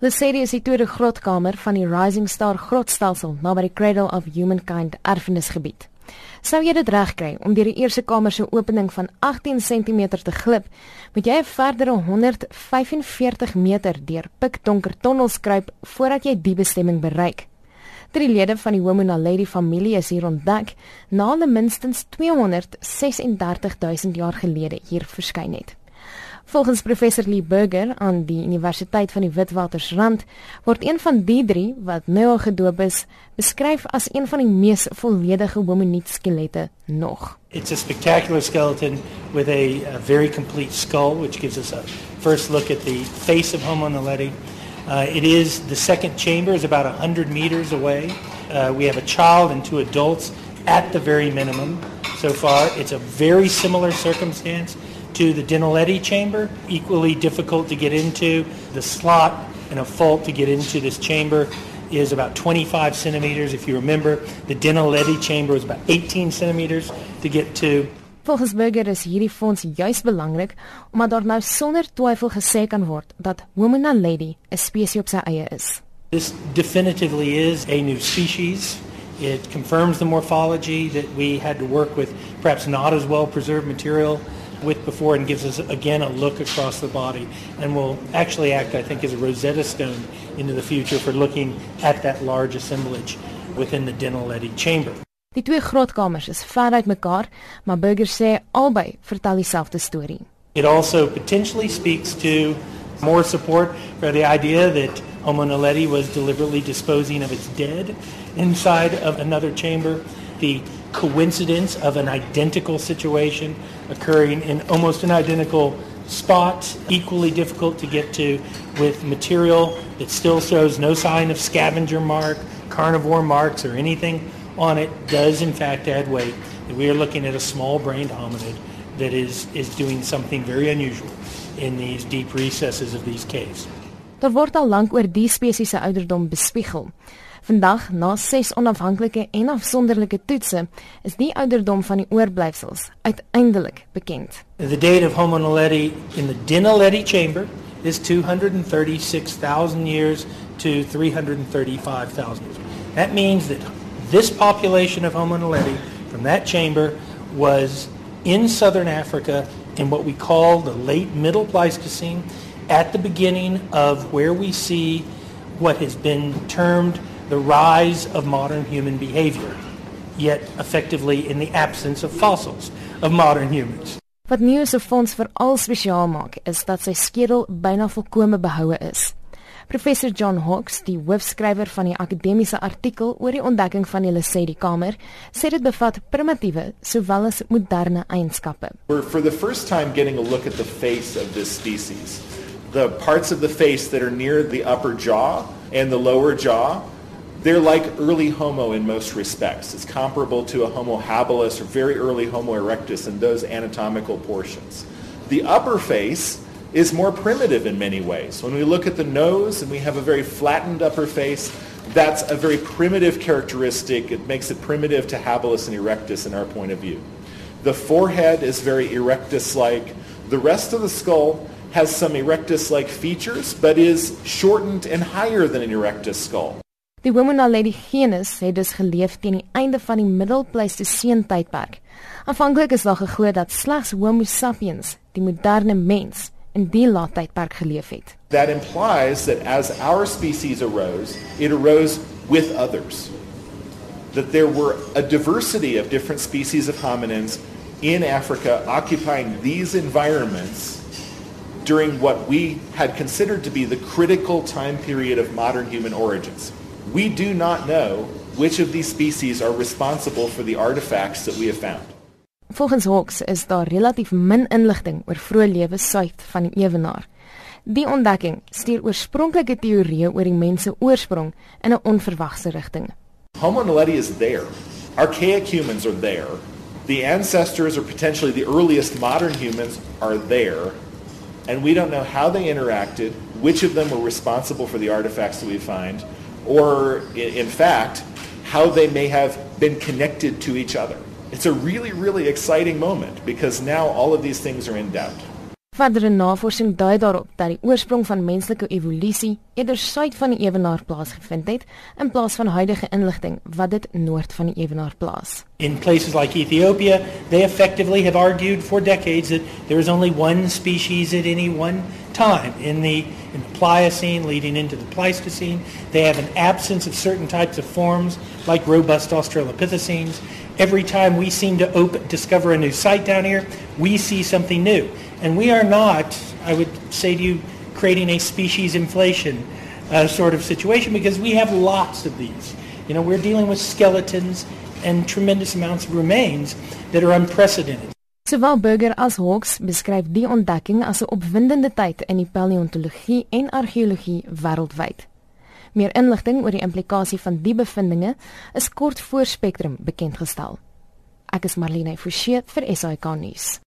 Lesedi is die tweede grotkamer van die Rising Star grotstelsel naby die Cradle of Humankind erfenisgebied. Sou jy dit regkry om deur die eerste kamer se opening van 18 cm te glip, moet jy 'n verdere 145 meter deur pikdonker tonnels kruip voordat jy die bestemming bereik. Drie lede van die Homo naledi familie is hier ontdek na minstens 236 000 jaar gelede hier verskyn het. Volgens professor Lee Burger aan die Universiteit van die Witwatersrand word een van die drie wat nou al gedoop is, beskryf as een van die mees volledige hominid skelette nog. It's a spectacular skeleton with a, a very complete skull which gives us a first look at the face of Homo naledi. Uh, it is the second chamber is about 100 meters away. Uh, we have a child and two adults at the very minimum so far. It's a very similar circumstance to the Dinaledi chamber, equally difficult to get into. The slot and a fault to get into this chamber is about 25 centimeters. If you remember, the Dinaledi chamber was about 18 centimeters to get to. Volgens Berger is hierdie fonds juis belangrik omdat daar nou sonder twyfel gesê kan word dat Homo naledi 'n spesies op sy eie is. This definitively is a new species. It confirms the morphology that we had to work with perhaps not as well preserved material with before and gives us again a look across the body and will actually act I think as a Rosetta Stone into the future for looking at that large assemblage within the Dinaledi chamber. Die twee grotkamers is ver uit mekaar, maar Berger sê albei vertel dieselfde storie. It also potentially speaks to more support for the idea that Homo naledi was deliberately disposing of its dead inside of another chamber. The coincidence of an identical situation occurring in almost an identical spot, equally difficult to get to, with material that still shows no sign of scavenger mark, carnivore marks, or anything on it does in fact add weight. We are looking at a small-brained hominid that is, is doing something very unusual in these deep recesses of these caves. Daar word al lank oor die spesies se ouderdom bespiegel. Vandag, na 6 onafhanklike en afsonderlike toetse, is die ouderdom van die oorblyfsels uiteindelik bekend. The date of Homo naledi in the Dinaledi chamber is 236,000 years to 335,000 years. That means that this population of Homo naledi from that chamber was in southern Africa in what we call the late Middle Pleistocene at the beginning of where we see what has been termed the rise of modern human behavior, yet effectively in the absence of fossils of modern humans. Wat nuwe se fonds veral spesiaal maak, is dat sy skedel byna volkome behoue is. Professor John Hawks, die hoofskrywer van die akademiese artikel oor die ontdekking van die Lesedi kamer, sê dit bevat primitiewe sowel as moderne eienskappe. We're for the first time getting a look at the face of this species. The parts of the face that are near the upper jaw and the lower jaw, they're like early Homo in most respects. It's comparable to a Homo habilis or very early Homo erectus in those anatomical portions. The upper face is more primitive in many ways. When we look at the nose and we have a very flattened upper face, that's a very primitive characteristic. It makes it primitive to habilis and erectus in our point of view. The forehead is very erectus-like. The rest of the skull has some erectus-like features, but is shortened and higher than an erectus skull. Die Homo naledi genus het dus geleef teen die einde van die Middelpleistoseen tydperk. Aanvanklik is daar geglo dat slegs Homo sapiens, die moderne mens, in die laat tydperk geleef het. That implies that as our species arose, it arose with others. That there were a diversity of different species of hominins in Africa occupying these environments during what we had considered to be the critical time period of modern human origins. We do not know which of these species are responsible for the artifacts that we have found. Volgens Hawks is daar relatief min inligting oor vroeë lewe suid van die ewenaar. Die ontdekking stuur oorspronklike teorieë oor die mens se oorsprong in 'n onverwagse rigting. Homo naledi is there. Archaic humans are there. The ancestors or potentially the earliest modern humans are there. And we don't know how they interacted, which of them were responsible for the artifacts that we find, or in fact, how they may have been connected to each other. It's a really, really exciting moment because now all of these things are in doubt. Verdere navorsing dui daarop dat die oorsprong van menslike evolusie eerder suid van die ewenaar plaasgevind het in plaas van huidige inligting wat dit noord van die ewenaar plaas. In places like Ethiopia, they effectively have argued for decades that there is only one species at any one time in the in the Pliocene leading into the Pleistocene. They have an absence of certain types of forms like robust Australopithecines. Every time we seem to open, discover a new site down here, we see something new. And we are not, I would say to you, creating a species inflation uh, sort of situation because we have lots of these. You know, we're dealing with skeletons and tremendous amounts of remains that are unprecedented. Sowel Burger as Hawks beskryf die ontdekking as 'n opwindende tyd in die paleontologie en argeologie wêreldwyd. Meer inligting oor die implikasie van die bevindinge is kort voor Spectrum bekend gestel. Ek is Marlene Forsie vir SAK nuus.